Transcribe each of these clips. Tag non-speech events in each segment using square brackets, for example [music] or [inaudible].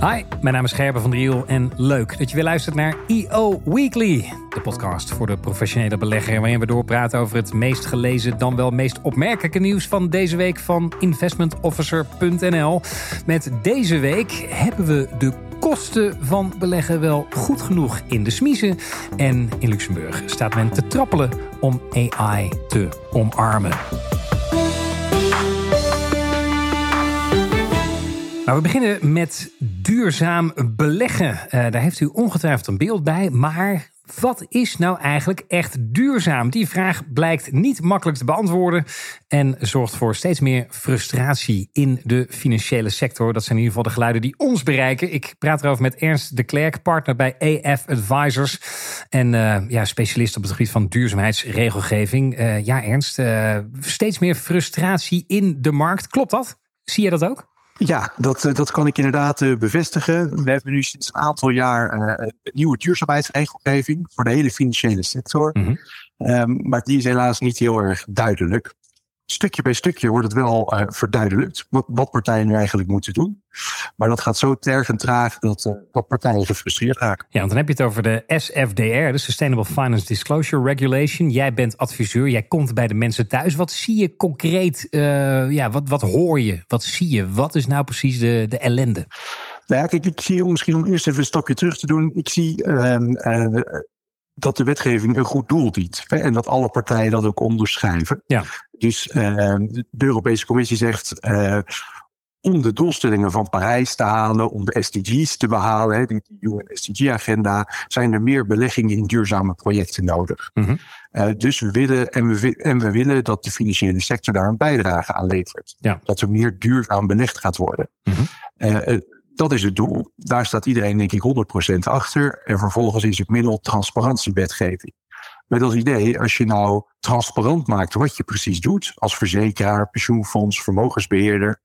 Hi, mijn naam is Gerben van Driel en leuk dat je weer luistert naar EO Weekly. De podcast voor de professionele belegger waarin we doorpraten over het meest gelezen dan wel meest opmerkelijke nieuws van deze week van investmentofficer.nl. Met deze week hebben we de kosten van beleggen wel goed genoeg in de smiezen. En in Luxemburg staat men te trappelen om AI te omarmen. We beginnen met duurzaam beleggen. Uh, daar heeft u ongetwijfeld een beeld bij. Maar wat is nou eigenlijk echt duurzaam? Die vraag blijkt niet makkelijk te beantwoorden en zorgt voor steeds meer frustratie in de financiële sector. Dat zijn in ieder geval de geluiden die ons bereiken. Ik praat erover met Ernst de Klerk, partner bij AF Advisors en uh, ja, specialist op het gebied van duurzaamheidsregelgeving. Uh, ja, Ernst, steeds meer frustratie in de markt. Klopt dat? Zie je dat ook? Ja, dat, eh, dat kan ik inderdaad uh, bevestigen. We hebben nu sinds een aantal jaar uh, een nieuwe duurzaamheidsregelgeving voor de hele financiële sector. Mm -hmm. um, maar die is helaas niet heel erg duidelijk stukje bij stukje wordt het wel uh, verduidelijkt wat, wat, partijen nu eigenlijk moeten doen. Maar dat gaat zo tergend traag dat, uh, dat partijen gefrustreerd raken. Ja, want dan heb je het over de SFDR, de Sustainable Finance Disclosure Regulation. Jij bent adviseur, jij komt bij de mensen thuis. Wat zie je concreet? Uh, ja, wat, wat hoor je? Wat zie je? Wat is nou precies de, de ellende? Nou ja, kijk, ik zie misschien om eerst even een stapje terug te doen. Ik zie ehm, dat de wetgeving een goed doel dient. En dat alle partijen dat ook onderschrijven. Ja. Dus uh, de Europese Commissie zegt. Uh, om de doelstellingen van Parijs te halen, om de SDG's te behalen, hè, die UN SDG-agenda, zijn er meer beleggingen in duurzame projecten nodig. Mm -hmm. uh, dus we willen, en we, en we willen dat de financiële sector daar een bijdrage aan levert. Ja. Dat er meer duurzaam belegd gaat worden. Mm -hmm. Dat is het doel. Daar staat iedereen denk ik 100% achter. En vervolgens is het middel transparantiewetgeving. Met als idee, als je nou transparant maakt wat je precies doet, als verzekeraar, pensioenfonds, vermogensbeheerder,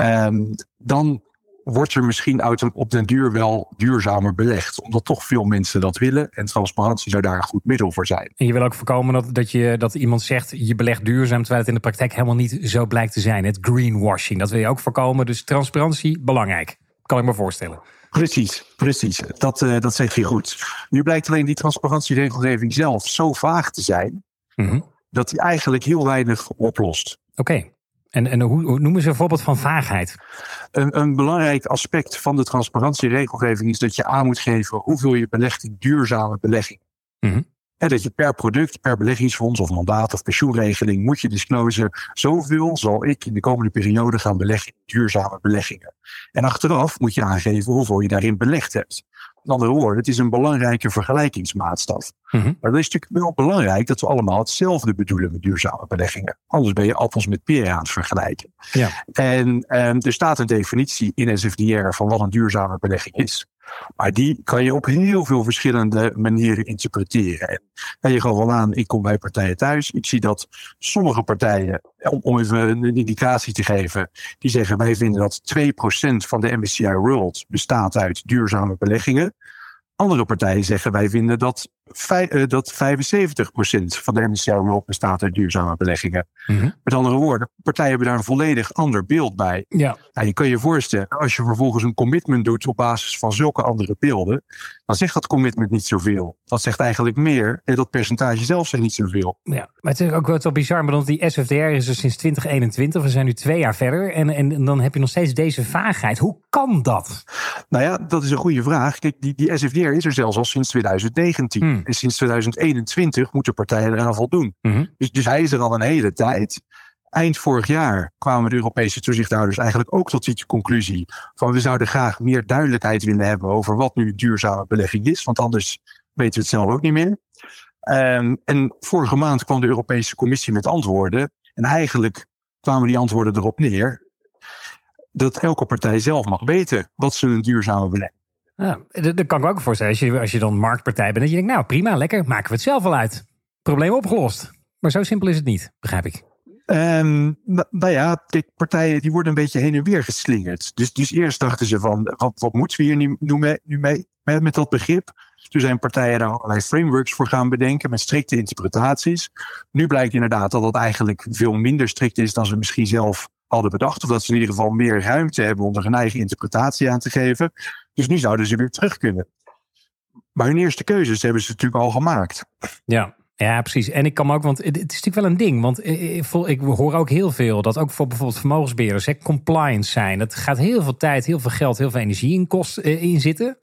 um, dan wordt er misschien op den duur wel duurzamer belegd. Omdat toch veel mensen dat willen. En transparantie zou daar een goed middel voor zijn. En je wil ook voorkomen dat, dat, dat iemand zegt je belegt duurzaam. Terwijl het in de praktijk helemaal niet zo blijkt te zijn. Het greenwashing, dat wil je ook voorkomen. Dus transparantie, belangrijk. Kan ik me voorstellen. Precies, precies. Dat, uh, dat zeg je goed. Nu blijkt alleen die transparantieregelgeving zelf zo vaag te zijn. Mm -hmm. dat die eigenlijk heel weinig oplost. Oké. Okay. En, en hoe, hoe, noemen ze een voorbeeld van vaagheid? Een, een, belangrijk aspect van de transparantieregelgeving is dat je aan moet geven hoeveel je belegt in duurzame belegging. Mm -hmm. En dat je per product, per beleggingsfonds of mandaat of pensioenregeling moet je disclosen. Zoveel zal ik in de komende periode gaan beleggen in duurzame beleggingen. En achteraf moet je aangeven hoeveel je daarin belegd hebt. Met andere woorden, het is een belangrijke vergelijkingsmaatstaf. Mm -hmm. Maar dat is natuurlijk wel belangrijk dat we allemaal hetzelfde bedoelen met duurzame beleggingen. Anders ben je appels met peren aan het vergelijken. Ja. En um, er staat een definitie in SFDR van wat een duurzame belegging is. Maar die kan je op heel veel verschillende manieren interpreteren. En je gewoon wel aan, ik kom bij partijen thuis. Ik zie dat sommige partijen, om, om even een indicatie te geven, die zeggen wij vinden dat 2% van de MSCI World bestaat uit duurzame beleggingen. Andere partijen zeggen wij vinden dat, dat 75% van de World bestaat uit duurzame beleggingen. Mm -hmm. Met andere woorden, partijen hebben daar een volledig ander beeld bij. Ja. Nou, je kan je voorstellen, als je vervolgens een commitment doet op basis van zulke andere beelden, dan zegt dat commitment niet zoveel. Dat zegt eigenlijk meer en dat percentage zelf zegt niet zoveel. Ja, maar het is ook wel bizar, want die SFDR is er sinds 2021. We zijn nu twee jaar verder en, en dan heb je nog steeds deze vaagheid. Hoe kan dat? Nou ja, dat is een goede vraag. Kijk, die, die SFDR is er zelfs al sinds 2019. Hmm. En sinds 2021 moeten partijen eraan voldoen. Hmm. Dus, dus hij is er al een hele tijd. Eind vorig jaar kwamen de Europese toezichthouders eigenlijk ook tot die conclusie van we zouden graag meer duidelijkheid willen hebben over wat nu duurzame belegging is, want anders weten we het zelf ook niet meer. Um, en vorige maand kwam de Europese Commissie met antwoorden en eigenlijk kwamen die antwoorden erop neer dat elke partij zelf mag weten wat ze een duurzame belegging ja, dat kan ik ook voorstellen. Als je, als je dan marktpartij bent, dat je denkt, nou prima, lekker, maken we het zelf wel uit. Probleem opgelost. Maar zo simpel is het niet, begrijp ik. Um, nou ja, partijen die worden een beetje heen en weer geslingerd. Dus, dus eerst dachten ze van, wat, wat moeten we hier nu, nu, mee, nu mee met, met dat begrip? Toen zijn partijen daar allerlei frameworks voor gaan bedenken met strikte interpretaties. Nu blijkt inderdaad dat dat eigenlijk veel minder strikt is dan ze misschien zelf hadden bedacht. Of dat ze in ieder geval meer ruimte hebben om er een eigen interpretatie aan te geven. Dus nu zouden ze weer terug kunnen. Maar hun eerste keuzes hebben ze natuurlijk al gemaakt. Ja, ja, precies. En ik kan ook, want het is natuurlijk wel een ding. Want eh, eh, ik hoor ook heel veel dat ook voor bijvoorbeeld vermogensbeheerders hè, compliance zijn. Dat gaat heel veel tijd, heel veel geld, heel veel energie in, kost, eh, in zitten.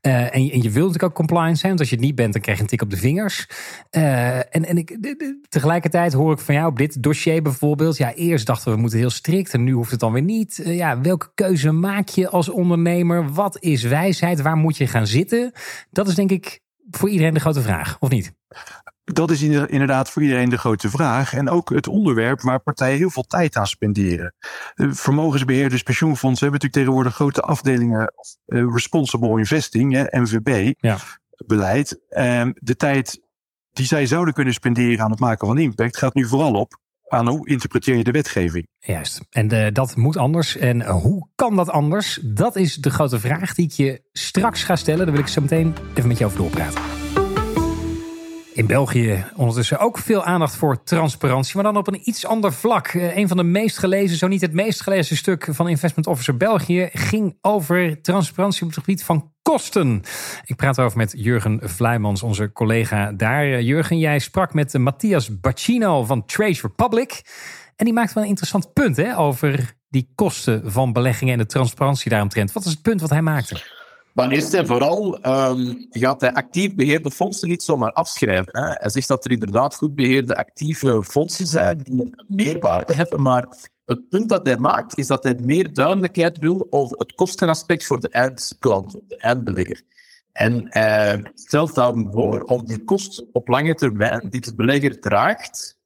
en, je wilt natuurlijk ook compliance zijn. Want als je het niet bent, dan krijg je een tik op de vingers. en en ik, tegelijkertijd hoor ik van jou op dit dossier bijvoorbeeld. Ja, eerst dachten we, we moeten heel strikt. En nu hoeft het dan weer niet. ja, welke keuze maak je als ondernemer? Wat is wijsheid? Waar moet je gaan zitten? Dat is denk ik voor iedereen de grote vraag, of niet? Dat is inderdaad voor iedereen de grote vraag. En ook het onderwerp waar partijen heel veel tijd aan spenderen. Vermogensbeheerders, pensioenfondsen hebben natuurlijk tegenwoordig grote afdelingen uh, responsible investing, MVB, ja. beleid. En de tijd die zij zouden kunnen spenderen aan het maken van impact gaat nu vooral op aan hoe interpreteer je de wetgeving. Juist. En uh, dat moet anders. En hoe kan dat anders? Dat is de grote vraag die ik je straks ga stellen. Daar wil ik zo meteen even met je over doorpraten. In België ondertussen ook veel aandacht voor transparantie, maar dan op een iets ander vlak. Eh, een van de meest gelezen, zo niet het meest gelezen stuk van Investment Officer België ging over transparantie op het gebied van kosten. Ik praat over met Jurgen Vlijmans, onze collega daar. Eh, Jurgen, jij sprak met Matthias Bacino van Trade Republic. En die maakt wel een interessant punt hè, over die kosten van beleggingen en de transparantie daaromtrent. Wat is het punt wat hij maakte? Maar eerst en vooral um, gaat hij actief beheerde fondsen niet zomaar afschrijven. Hè. Hij zegt dat er inderdaad goed beheerde actieve fondsen zijn die meerwaarde hebben, maar het punt dat hij maakt is dat hij meer duidelijkheid wil over het kostenaspect voor de eindklant, de eindbelegger. En hij stelt daarom voor om die kosten op lange termijn die de belegger draagt,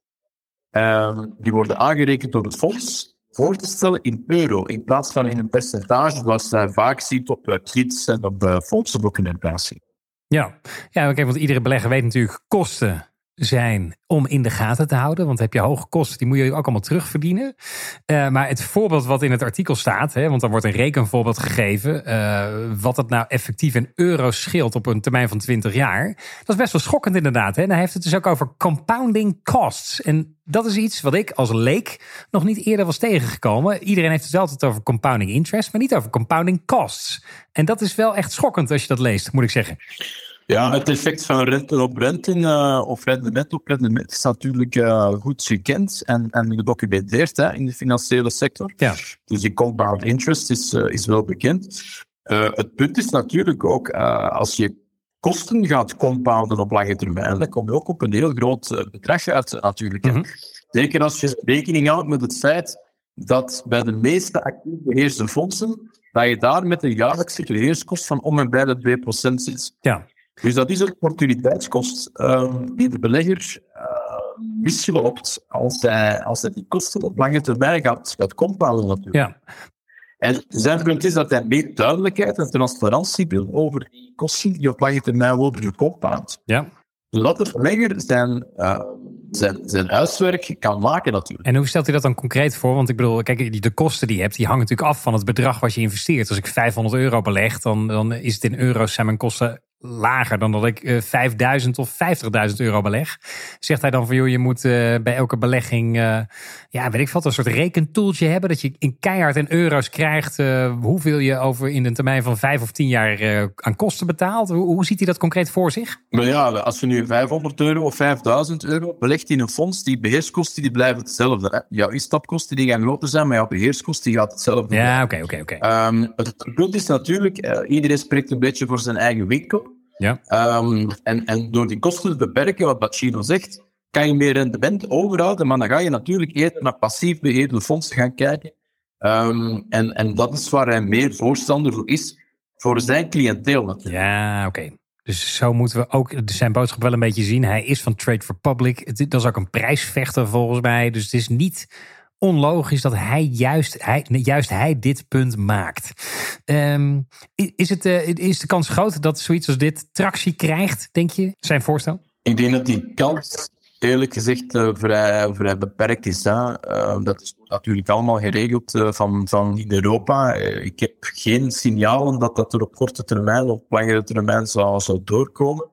um, die worden aangerekend door het fonds, voor te stellen in euro, in plaats van in een percentage zoals je vaak ziet op uh, tweets en op uh, fondsenboekendocumentatie. Ja, ja want iedere belegger weet natuurlijk kosten zijn om in de gaten te houden. Want heb je hoge kosten, die moet je ook allemaal terugverdienen. Uh, maar het voorbeeld wat in het artikel staat, hè, want dan wordt een rekenvoorbeeld gegeven, uh, wat het nou effectief in euro's scheelt op een termijn van 20 jaar. Dat is best wel schokkend inderdaad. Hè. En hij heeft het dus ook over compounding costs. En dat is iets wat ik als leek nog niet eerder was tegengekomen. Iedereen heeft het altijd over compounding interest, maar niet over compounding costs. En dat is wel echt schokkend als je dat leest, moet ik zeggen. Ja, het effect van rente op rente uh, of rendement op rendement is natuurlijk uh, goed gekend en, en gedocumenteerd hè, in de financiële sector. Ja. Dus die compound interest is, uh, is wel bekend. het punt is natuurlijk ook, als je kosten gaat compounden op lange termijn, dan kom je ook op een heel groot bedrag uit natuurlijk. Mm -hmm. Zeker als je rekening houdt met het feit dat bij de meeste actief beheerste fondsen, dat je daar met een jaarlijkse beheerskost van om en bij de 2% zit. Ja. Dus dat is een opportuniteitskost um, die de belegger uh, misloopt als hij, als hij die kosten op lange termijn gaat, gaat compounden natuurlijk. Ja. En zijn punt is dat hij meer duidelijkheid en transparantie wil over die kosten die op lange termijn worden gecompound. Ja. Zodat de belegger zijn, uh, zijn, zijn huiswerk kan maken natuurlijk. En hoe stelt hij dat dan concreet voor? Want ik bedoel, kijk, de kosten die je hebt, die hangen natuurlijk af van het bedrag wat je investeert. Als ik 500 euro beleg, dan, dan is het in euro's zijn mijn kosten lager dan dat ik uh, 5000 of 50.000 euro beleg. Zegt hij dan van joh, je moet uh, bij elke belegging, uh, ja, weet ik wat, een soort rekentoeltje hebben. Dat je in keihard en euro's krijgt hoeveel je over in een termijn van vijf of tien jaar aan kosten betaalt. Hoe, hoe, ziet hij dat concreet voor zich? Maar ja, als je nu 500 euro of 5000 euro belegt in een fonds, die beheerskosten die blijven hetzelfde. Hè? Jouw instapkosten die gaan groter zijn, maar jouw beheerskosten die gaat hetzelfde. Ja, oké, oké, oké. Ehm, het punt is natuurlijk, iedereen spreekt een beetje voor zijn eigen winkel. Ja. Um, en, en door die kosten te beperken, wat Bacino zegt, kan je meer rendement overhouden, maar dan ga je natuurlijk eerder naar passief beheerde fondsen gaan kijken. Um, en, en dat is waar hij meer voorstander voor is, voor zijn cliënteel natuurlijk. Ja, oké. Dus zo moeten we ook zijn boodschap wel een beetje zien. Hij is van Trade for Public. Dat is ook een prijsvechter volgens mij. Dus het is niet onlogisch dat hij juist, hij, juist hij dit punt maakt. Um, is, het, uh, is de kans groot dat zoiets als dit tractie krijgt, denk je, zijn voorstel? Ik denk dat die kans eerlijk gezegd uh, vrij, vrij beperkt is. Uh, dat is natuurlijk allemaal geregeld van, van in Europa. ik heb geen signalen dat dat er op korte termijn of langere termijn zou, zou doorkomen.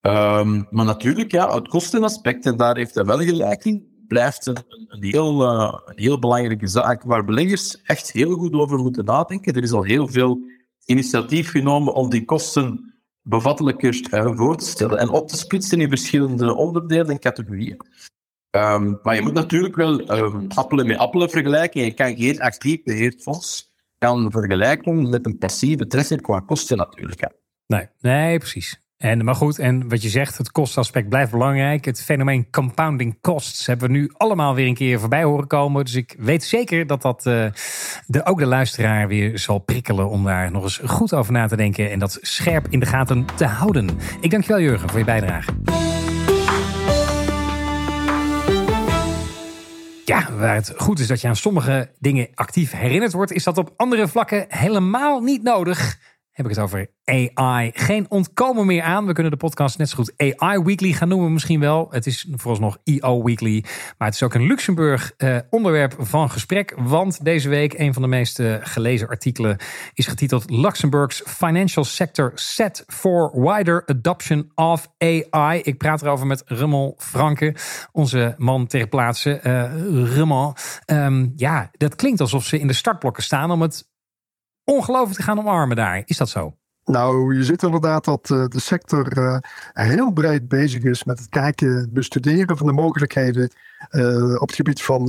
Um, maar natuurlijk, ja, het kostenaspect, en daar heeft hij wel gelijk in blijft een, heel, een heel belangrijke zaak waar beleggers echt heel goed over moeten nadenken. Er is al heel veel initiatief genomen om die kosten bevattelijker voor te stellen en op te splitsen in verschillende onderdelen en categorieën. Ehm, maar je moet natuurlijk wel um, appelen met appelen vergelijken. Je kan geen actief beheerd fonds vergelijken met een passieve trekker qua kosten natuurlijk. Nee, nee, precies. En, maar goed, en wat je zegt, het kostaspect blijft belangrijk. Het fenomeen compounding costs hebben we nu allemaal weer een keer voorbij horen komen. Dus ik weet zeker dat dat uh, de, ook de luisteraar weer zal prikkelen om daar nog eens goed over na te denken. En dat scherp in de gaten te houden. Ik dank je wel, Jurgen, voor je bijdrage. Ja, waar het goed is dat je aan sommige dingen actief herinnerd wordt, is dat op andere vlakken helemaal niet nodig heb ik het over AI. Geen ontkomen meer aan. We kunnen de podcast net zo goed AI Weekly gaan noemen misschien wel. Het is vooralsnog EO Weekly. Maar het is ook een Luxemburg uh, onderwerp van gesprek. Want deze week een van de meest gelezen artikelen is getiteld Luxemburg's Financial Sector Set for Wider Adoption of AI. Ik praat erover met Rummel Franke, onze man ter plaatse. Uh, Rummel, um, ja, dat klinkt alsof ze in de startblokken staan om het ongelooflijk te gaan omarmen daar. Is dat zo? Nou, je ziet inderdaad dat uh, de sector uh, heel breed bezig is met het kijken, het bestuderen van de mogelijkheden uh, op het gebied van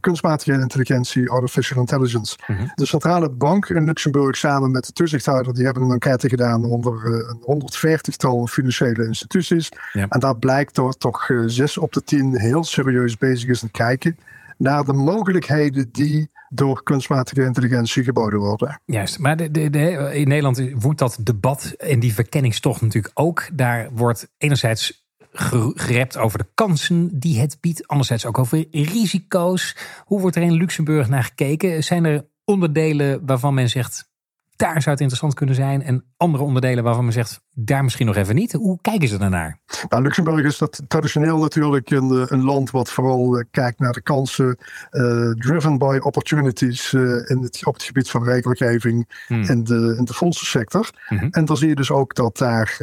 kunstmatige intelligentie, artificial intelligence. Mhm. De centrale bank in Luxemburg samen met de toezichthouder, die hebben een enquête gedaan onder een 140-tal financiële instituties. En daar blijkt dat toch zes op de tien heel serieus bezig is het kijken naar de mogelijkheden die door kunstmatige intelligentie geboden worden. Juist, maar in Nederland woedt dat debat en die verkenningstocht natuurlijk ook. Daar wordt enerzijds gerept over de kansen die het biedt, anderzijds ook over risico's. Hoe wordt er in Luxemburg naar gekeken? Zijn er onderdelen waarvan men zegt daar zou het interessant kunnen zijn. En andere onderdelen waarvan men zegt, daar misschien nog even niet. Hoe kijken ze daarnaar? Nou, Luxemburg is dat traditioneel natuurlijk een, eh, een land wat vooral uh, kijkt naar de kansen. Uh, driven by opportunities uh, in het, op het gebied van regelgeving hmm. en de, in de fondsensector. Mm En dan zie je dus ook dat daar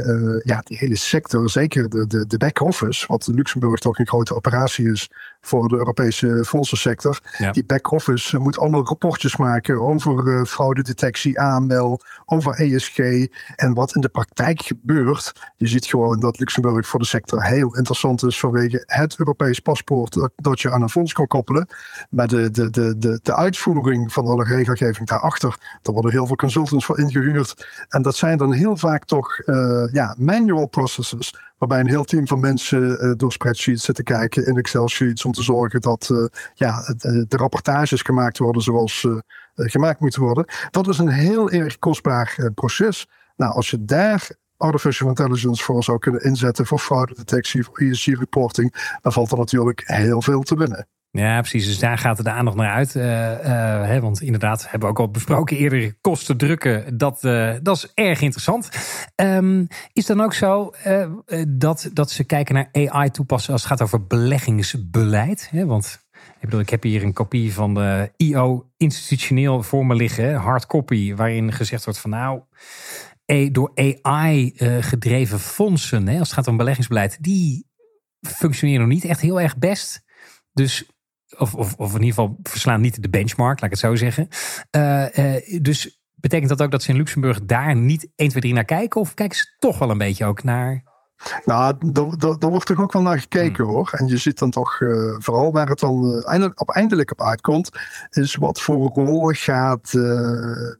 ja, die hele sector, zeker de, de, de back-office, wat Luxemburg toch een grote operatie is voor de Europese fondsensector. Die back-office moet allemaal rapportjes maken over fraudedetectie, AML, over ESG en wat in de praktijk gebeurt. Je ziet gewoon dat Luxemburg voor de sector heel interessant is vanwege het Europees paspoort dat, je aan een fonds kan koppelen. Maar de, de, de, de, de uitvoering van alle regelgeving daarachter, daar worden heel veel consultants voor ingehuurd. En dat zijn dan heel vaak toch uh, ja, manual processes waarbij een heel team van mensen uh, door spreadsheets zitten kijken in Excel-sheets om te zorgen dat uh, ja, de, de, rapportages gemaakt worden zoals uh, gemaakt moeten worden. Dat is een heel erg kostbaar proces. Nou, als je daar artificial intelligence voor zou kunnen inzetten voor fraudedetectie, voor ESG-reporting, dan valt er natuurlijk heel veel te winnen. Ja, precies. Dus daar gaat de aandacht naar uit. Uh, uh, hè, want inderdaad, hebben we ook al besproken eerder, kosten drukken. Dat, uh, dat is erg interessant. Um, is dan ook zo dat, dat ze kijken naar AI toepassen als het gaat over beleggingsbeleid? Hè? Want ik bedoel, ik heb hier een kopie van de IO institutioneel voor me liggen, hard copy, waarin gezegd wordt van nou, door AI gedreven fondsen, hè, als het gaat om beleggingsbeleid, die functioneren nog niet echt heel erg best. Dus of, of, of in ieder geval verslaan niet de benchmark, laat ik het zo zeggen. Uh, uh, dus betekent dat ook dat ze in Luxemburg daar niet 1, 2, 3 naar kijken? Of kijken ze toch wel een beetje ook naar nou, daar wordt toch ook wel naar gekeken hmm. hoor. En je ziet dan toch, uh, vooral waar het dan uh, eindelijk, op eindelijk op uitkomt, is wat voor rol gaat uh,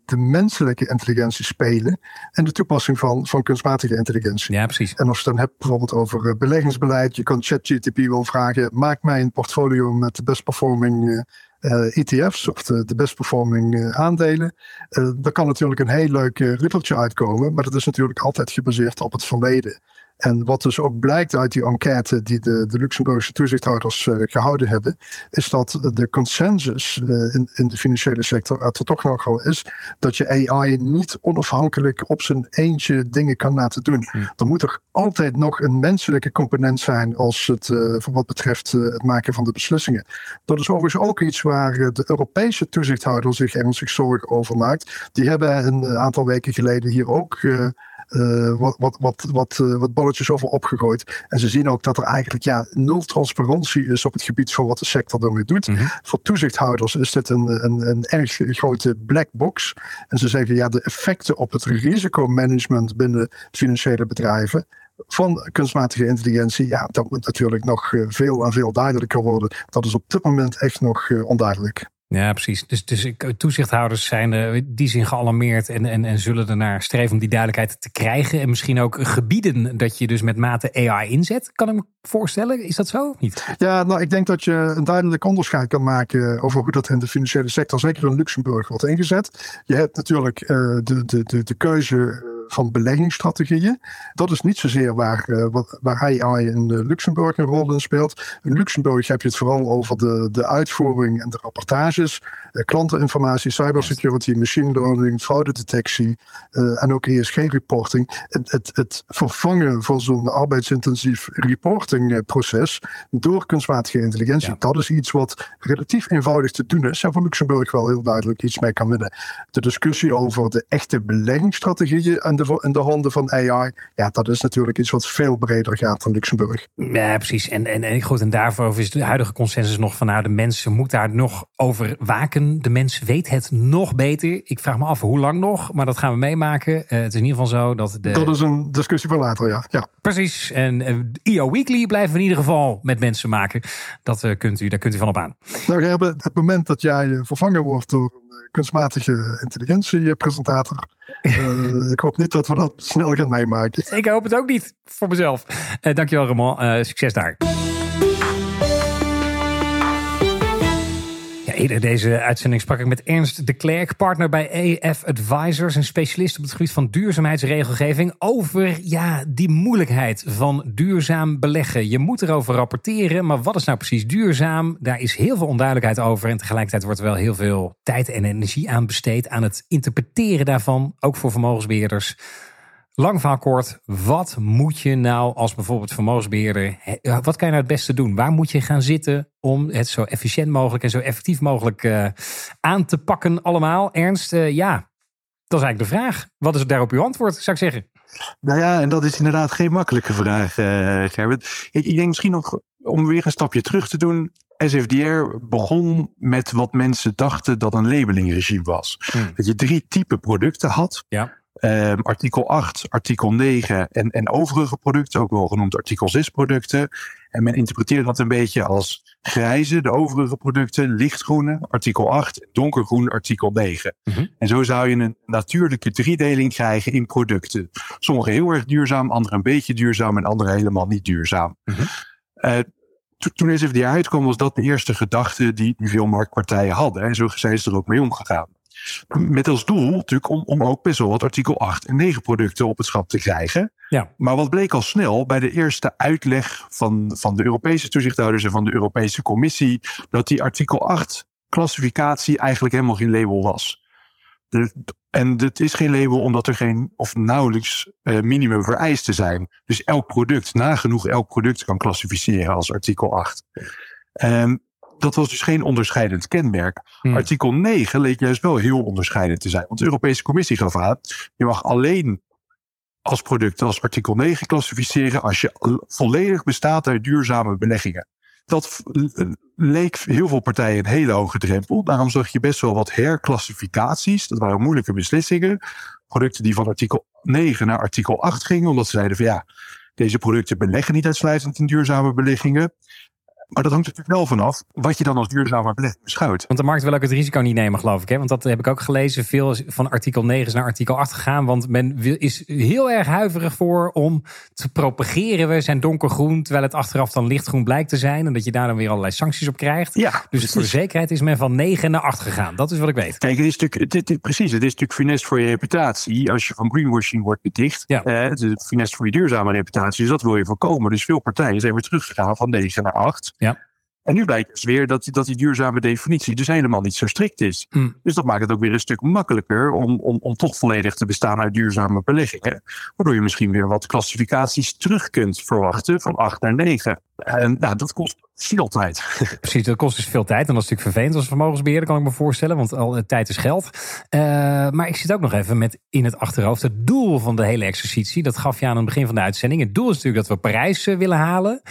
de menselijke intelligentie spelen en de toepassing van, van kunstmatige intelligentie. Ja, precies. En als je het dan hebt bijvoorbeeld over beleggingsbeleid, je kan ChatGTP wel vragen, maak mij een portfolio met de best performing uh, ETF's of de, de best performing uh, aandelen. Uh, daar kan natuurlijk een heel leuk rippertje uitkomen, maar dat is natuurlijk altijd gebaseerd op het verleden. En wat dus ook blijkt uit die enquête die de, de Luxemburgse toezichthouders uh, gehouden hebben, is dat de consensus uh, in, in de financiële sector er toch nogal is dat je AI niet onafhankelijk op zijn eentje dingen kan laten doen. Hm. Er moet er altijd nog een menselijke component zijn als het uh, voor wat betreft het maken van de beslissingen. Dat is overigens ook iets waar de Europese toezichthouder zich ernstig zorgen over maakt. Die hebben een aantal weken geleden hier ook wat, wat, wat, wat, wat balletjes over opgegooid. En ze zien ook dat er eigenlijk ja, nul transparantie is op het gebied van wat de sector ermee doet. Mhm. Voor toezichthouders is dit een, een, een erg grote black box. En ze zeggen ja, de effecten op het risicomanagement binnen financiële bedrijven van kunstmatige intelligentie, ja, dat moet natuurlijk nog veel en veel duidelijker worden. Dat is op dit moment echt nog onduidelijk. Ja, precies. Dus, dus toezichthouders zijn uh, die zijn gealarmeerd en, en, en zullen ernaar streven om die duidelijkheid te krijgen. En misschien ook gebieden dat je dus met mate AI inzet. Kan ik me voorstellen? Is dat zo? Niet? Ja, nou, ik denk dat je een duidelijk onderscheid kan maken over hoe dat in de financiële sector, zeker in Luxemburg, wordt ingezet. Je hebt natuurlijk uh, de, de, de, de keuze van beleggingsstrategieën. Dat is niet zozeer waar, uh, wat, waar AI in uh, Luxemburg een rol in speelt. In Luxemburg heb je het vooral over de, de uitvoering en de rapportages, uh, klanteninformatie, cybersecurity, machine learning, fraudedetectie en ook ESG-reporting. Het, het, het, vervangen van zo'n arbeidsintensief reportingproces door kunstmatige intelligentie, dat is iets wat relatief eenvoudig te doen is en voor Luxemburg wel heel duidelijk iets mee kan winnen. De discussie over de echte beleggingsstrategieën en de, in de handen van AI. Ja, dat is natuurlijk iets wat veel breder gaat dan Luxemburg. Ja, precies. En, en, en goed, en daarvoor is de huidige consensus nog van nou, de mensen moeten daar nog over waken. De mens weet het nog beter. Ik vraag me af hoe lang nog, maar dat gaan we meemaken. Uh, het is in ieder geval zo dat de... Dat is een discussie voor later, ja. ja. Precies. En uh, eh, EO Weekly blijven we in ieder geval met mensen maken. Dat uh, kunt u, daar kunt u van op aan. Nou, het moment dat jij vervangen wordt door een kunstmatige intelligentie-presentator uh, [laughs] ik hoop niet dat we dat snel gaan meemaken. Ik hoop het ook niet voor mezelf. Uh, dankjewel Ramon. Uh, succes daar. Eerder deze uitzending sprak ik met Ernst de Klerk, partner bij EF Advisors, een specialist op het gebied van duurzaamheidsregelgeving, over ja, die moeilijkheid van duurzaam beleggen. Je moet erover rapporteren, maar wat is nou precies duurzaam? Daar is heel veel onduidelijkheid over en tegelijkertijd wordt er wel heel veel tijd en energie aan besteed aan het interpreteren daarvan, ook voor vermogensbeheerders. Lang van kort, wat moet je nou als bijvoorbeeld vermogensbeheerder, wat kan je nou het beste doen? Waar moet je gaan zitten om het zo efficiënt mogelijk en zo effectief mogelijk uh, aan te pakken allemaal? Ernst, uh, ja, dat is eigenlijk de vraag. Wat is daarop uw antwoord, zou ik zeggen? Nou ja, en dat is inderdaad geen makkelijke vraag, uh. Ik, ik denk misschien nog, om weer een stapje terug te doen, SFDR begon met wat mensen dachten dat een labelingregime was. Hmm. Dat je drie type producten had. Ja. Um, artikel 8, artikel 9 en, en overige producten, ook wel genoemd artikel 6 producten. En men interpreteert dat een beetje als grijze, de overige producten, lichtgroene, artikel 8, donkergroen, artikel 9. Mhm. En zo zou je een natuurlijke driedeling krijgen in producten. Sommige heel erg duurzaam, andere een beetje duurzaam en andere helemaal niet duurzaam. Mm -hmm. uh, toen SFDR uitkwam, was dat de eerste gedachte die veel marktpartijen hadden. En zo zijn ze er ook mee omgegaan. Met als doel natuurlijk om, om ook best wel wat artikel 8 en 9 producten op het schap te krijgen. Ja. Maar wat bleek al snel bij de eerste uitleg van, van de Europese toezichthouders en van de Europese Commissie, dat die artikel 8 klassificatie eigenlijk helemaal geen label was. De, en het is geen label omdat er geen of nauwelijks uh, minimum vereisten zijn. Dus elk product, nagenoeg elk product kan klassificeren als artikel 8. Um, dat was dus geen onderscheidend kenmerk. Hmm. Artikel 9 leek juist wel heel onderscheidend te zijn. Want de Europese Commissie gaf aan, je mag alleen als product als artikel 9 klassificeren als je volledig bestaat uit duurzame beleggingen. Dat leek heel veel partijen een hele hoge drempel. Daarom zag je best wel wat herklassificaties. Dat waren moeilijke beslissingen. Producten die van artikel 9 naar artikel 8 gingen, omdat ze zeiden van ja, deze producten beleggen niet uitsluitend in duurzame beleggingen. Maar dat hangt er natuurlijk wel vanaf wat je dan als duurzamer beschouwt. Want de markt wil ook het risico niet nemen, geloof ik. Hè? Want dat heb ik ook gelezen. Veel van artikel 9 naar artikel 8 gegaan. Want men is heel erg huiverig voor om te propageren. We zijn donkergroen, terwijl het achteraf dan lichtgroen blijkt te zijn. En dat je daar dan weer allerlei sancties op krijgt. Ja, dus het voor de zekerheid is men van 9 naar 8 gegaan. Dat is wat ik weet. Kijk, het is natuurlijk, precies, het is natuurlijk funest voor je reputatie. Als je van greenwashing wordt beticht. Ja. Eh, het is funest voor je duurzame reputatie. Dus dat wil je voorkomen. Dus veel partijen zijn weer teruggegaan van 9 naar 8. Ja. En nu blijkt dus weer dat, dat die duurzame definitie dus helemaal niet zo strikt is. Hmm. Dus dat maakt het ook weer een stuk makkelijker om, om, om toch volledig te bestaan uit duurzame beleggingen. Waardoor je misschien weer wat klassificaties terug kunt verwachten van 8 naar 9. En nou, dat kost veel tijd. [laughs] Precies, dat kost dus veel tijd. En dat is natuurlijk vervelend als vermogensbeheerder, kan ik me voorstellen. Want al uh, tijd is geld. Uh, maar ik zit ook nog even met in het achterhoofd het doel van de hele exercitie. Dat gaf je aan het begin van de uitzending. Het doel is natuurlijk dat we Parijs uh, willen halen.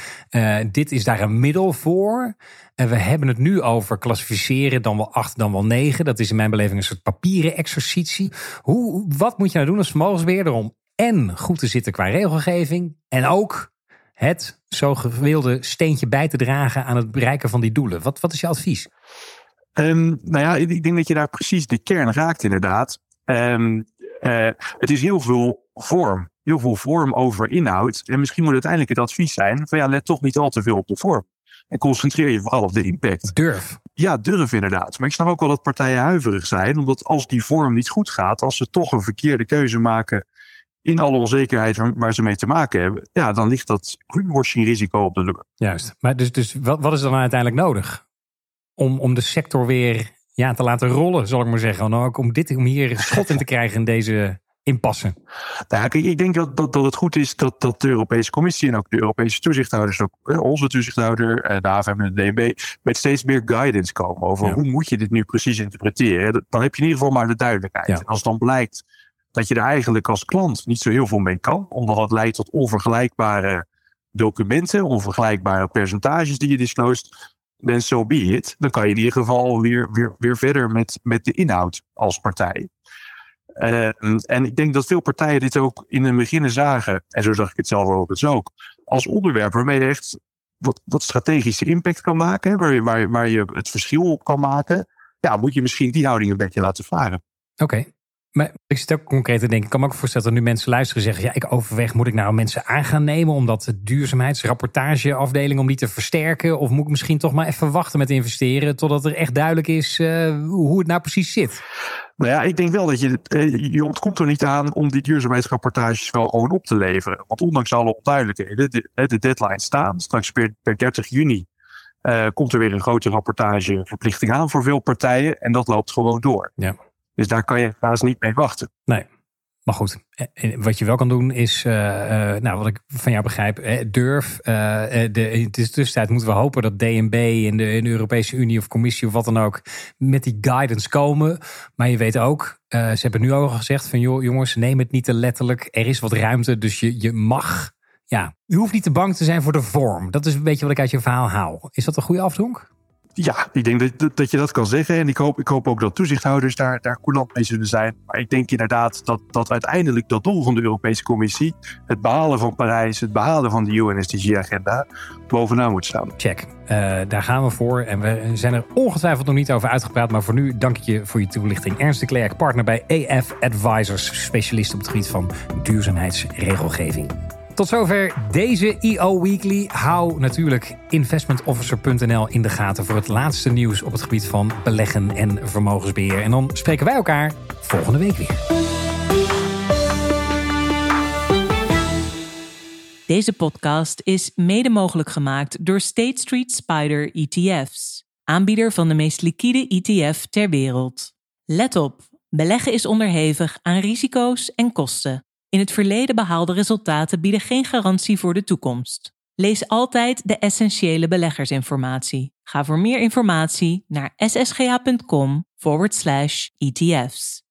dit is daar een middel voor. En we hebben het nu over klassificeren, dan wel acht, dan wel negen. Dat is in mijn beleving een soort papieren exercitie. Hoe, wat moet je nou doen als vermogensbeheerder om en goed te zitten qua regelgeving en ook het zo gewilde steentje bij te dragen aan het bereiken van die doelen? Wat, wat is je advies? Um, nou ja, ik denk dat je daar precies de kern raakt inderdaad. Um, uh, het is heel veel vorm. Heel veel vorm over inhoud. En misschien moet uiteindelijk het advies zijn van ja, let toch niet al te veel op de vorm. En concentreer je vooral op de impact. Durf. Ja, durf inderdaad. Maar ik snap ook wel dat partijen huiverig zijn. Omdat als die vorm niet goed gaat, als ze toch een verkeerde keuze maken in alle onzekerheid waar ze mee te maken hebben, ja, dan ligt dat greenwashing risico op de loer. Juist. Maar dus, dus wat, wat is dan uiteindelijk nodig? Om, om de sector weer ja, te laten rollen, zal ik maar zeggen. Nou, ook om, dit, om hier schot in te krijgen in deze impasse. Nou, ik denk dat, dat, dat het goed is dat, dat de Europese Commissie en ook de Europese toezichthouders, ook onze toezichthouder, de AFM en de DNB, met steeds meer guidance komen over hoe moet je dit nu precies interpreteren. Dan heb je in ieder geval maar de duidelijkheid. En als dan blijkt dat je er eigenlijk als klant niet zo heel veel mee kan, omdat dat leidt tot onvergelijkbare documenten, onvergelijkbare percentages die je disclosed, then so be it. Dan kan je in ieder geval weer, weer, weer verder met, met de inhoud als partij. Uh, en ik denk dat veel partijen dit ook in het begin zagen, en zo zag ik het zelf ook, het ook, als onderwerp waarmee je echt wat, wat strategische impact kan maken, waar je, waar, waar je het verschil op kan maken. Ja, moet je misschien die houding een beetje laten varen. Oké, maar ik zit ook concreet te denken. Ik kan me ook voorstellen dat nu mensen luisteren en zeggen: ja, ik overweeg, moet ik nou mensen aan gaan nemen om dat duurzaamheidsrapportageafdeling om die te versterken? Of moet ik misschien toch maar even wachten met investeren totdat er echt duidelijk is uh, hoe het nou precies zit? Nou ja, ik denk wel dat je, eh, je ontkomt er niet aan om die duurzaamheidsrapportages wel gewoon op te leveren. Want ondanks alle onduidelijkheden, de, de deadline staan. Straks per, per 30 juni uh, komt er weer een grote rapportageverplichting aan voor veel partijen. En dat loopt gewoon door. Ja. Dus daar kan je haast niet mee wachten. Nee. Maar goed, wat je wel kan doen is, uh, nou wat ik van jou begrijp, durf. Uh, de, in de tussentijd moeten we hopen dat DNB in de, in de Europese Unie of Commissie of wat dan ook met die guidance komen. Maar je weet ook, ze hebben nu al gezegd van joh, jongens, neem het niet te letterlijk. Er is wat ruimte, dus je, je mag. Ja, je hoeft niet te bang te zijn voor de vorm. Dat is een beetje wat ik uit je verhaal haal. Is dat een goede afdronk? Ja, ik denk dat, dat je dat kan zeggen. En ik hoop, ik hoop ook dat toezichthouders daar, daar coulant mee zullen zijn. Maar ik denk inderdaad dat, dat uiteindelijk dat doel van de Europese Commissie, het behalen van Parijs, het behalen van de UNSDG-agenda, bovenaan moet staan. Check. Uh, daar gaan we voor. En we zijn er ongetwijfeld nog niet over uitgepraat. Maar voor nu dank ik je voor je toelichting. Ernst de Klerk, partner bij AF Advisors, specialist op het gebied van duurzaamheidsregelgeving. Tot zover deze EO Weekly. Hou natuurlijk investmentofficer.nl in de gaten voor het laatste nieuws op het gebied van beleggen en vermogensbeheer. En dan spreken wij elkaar volgende week weer. Deze podcast is mede mogelijk gemaakt door State Street Spider ETF's, aanbieder van de meest liquide ETF ter wereld. Let op, beleggen is onderhevig aan risico's en kosten. In het verleden behaalde resultaten bieden geen garantie voor de toekomst. Lees altijd de essentiële beleggersinformatie. Ga voor meer informatie naar ssga.com forward slash ETF's.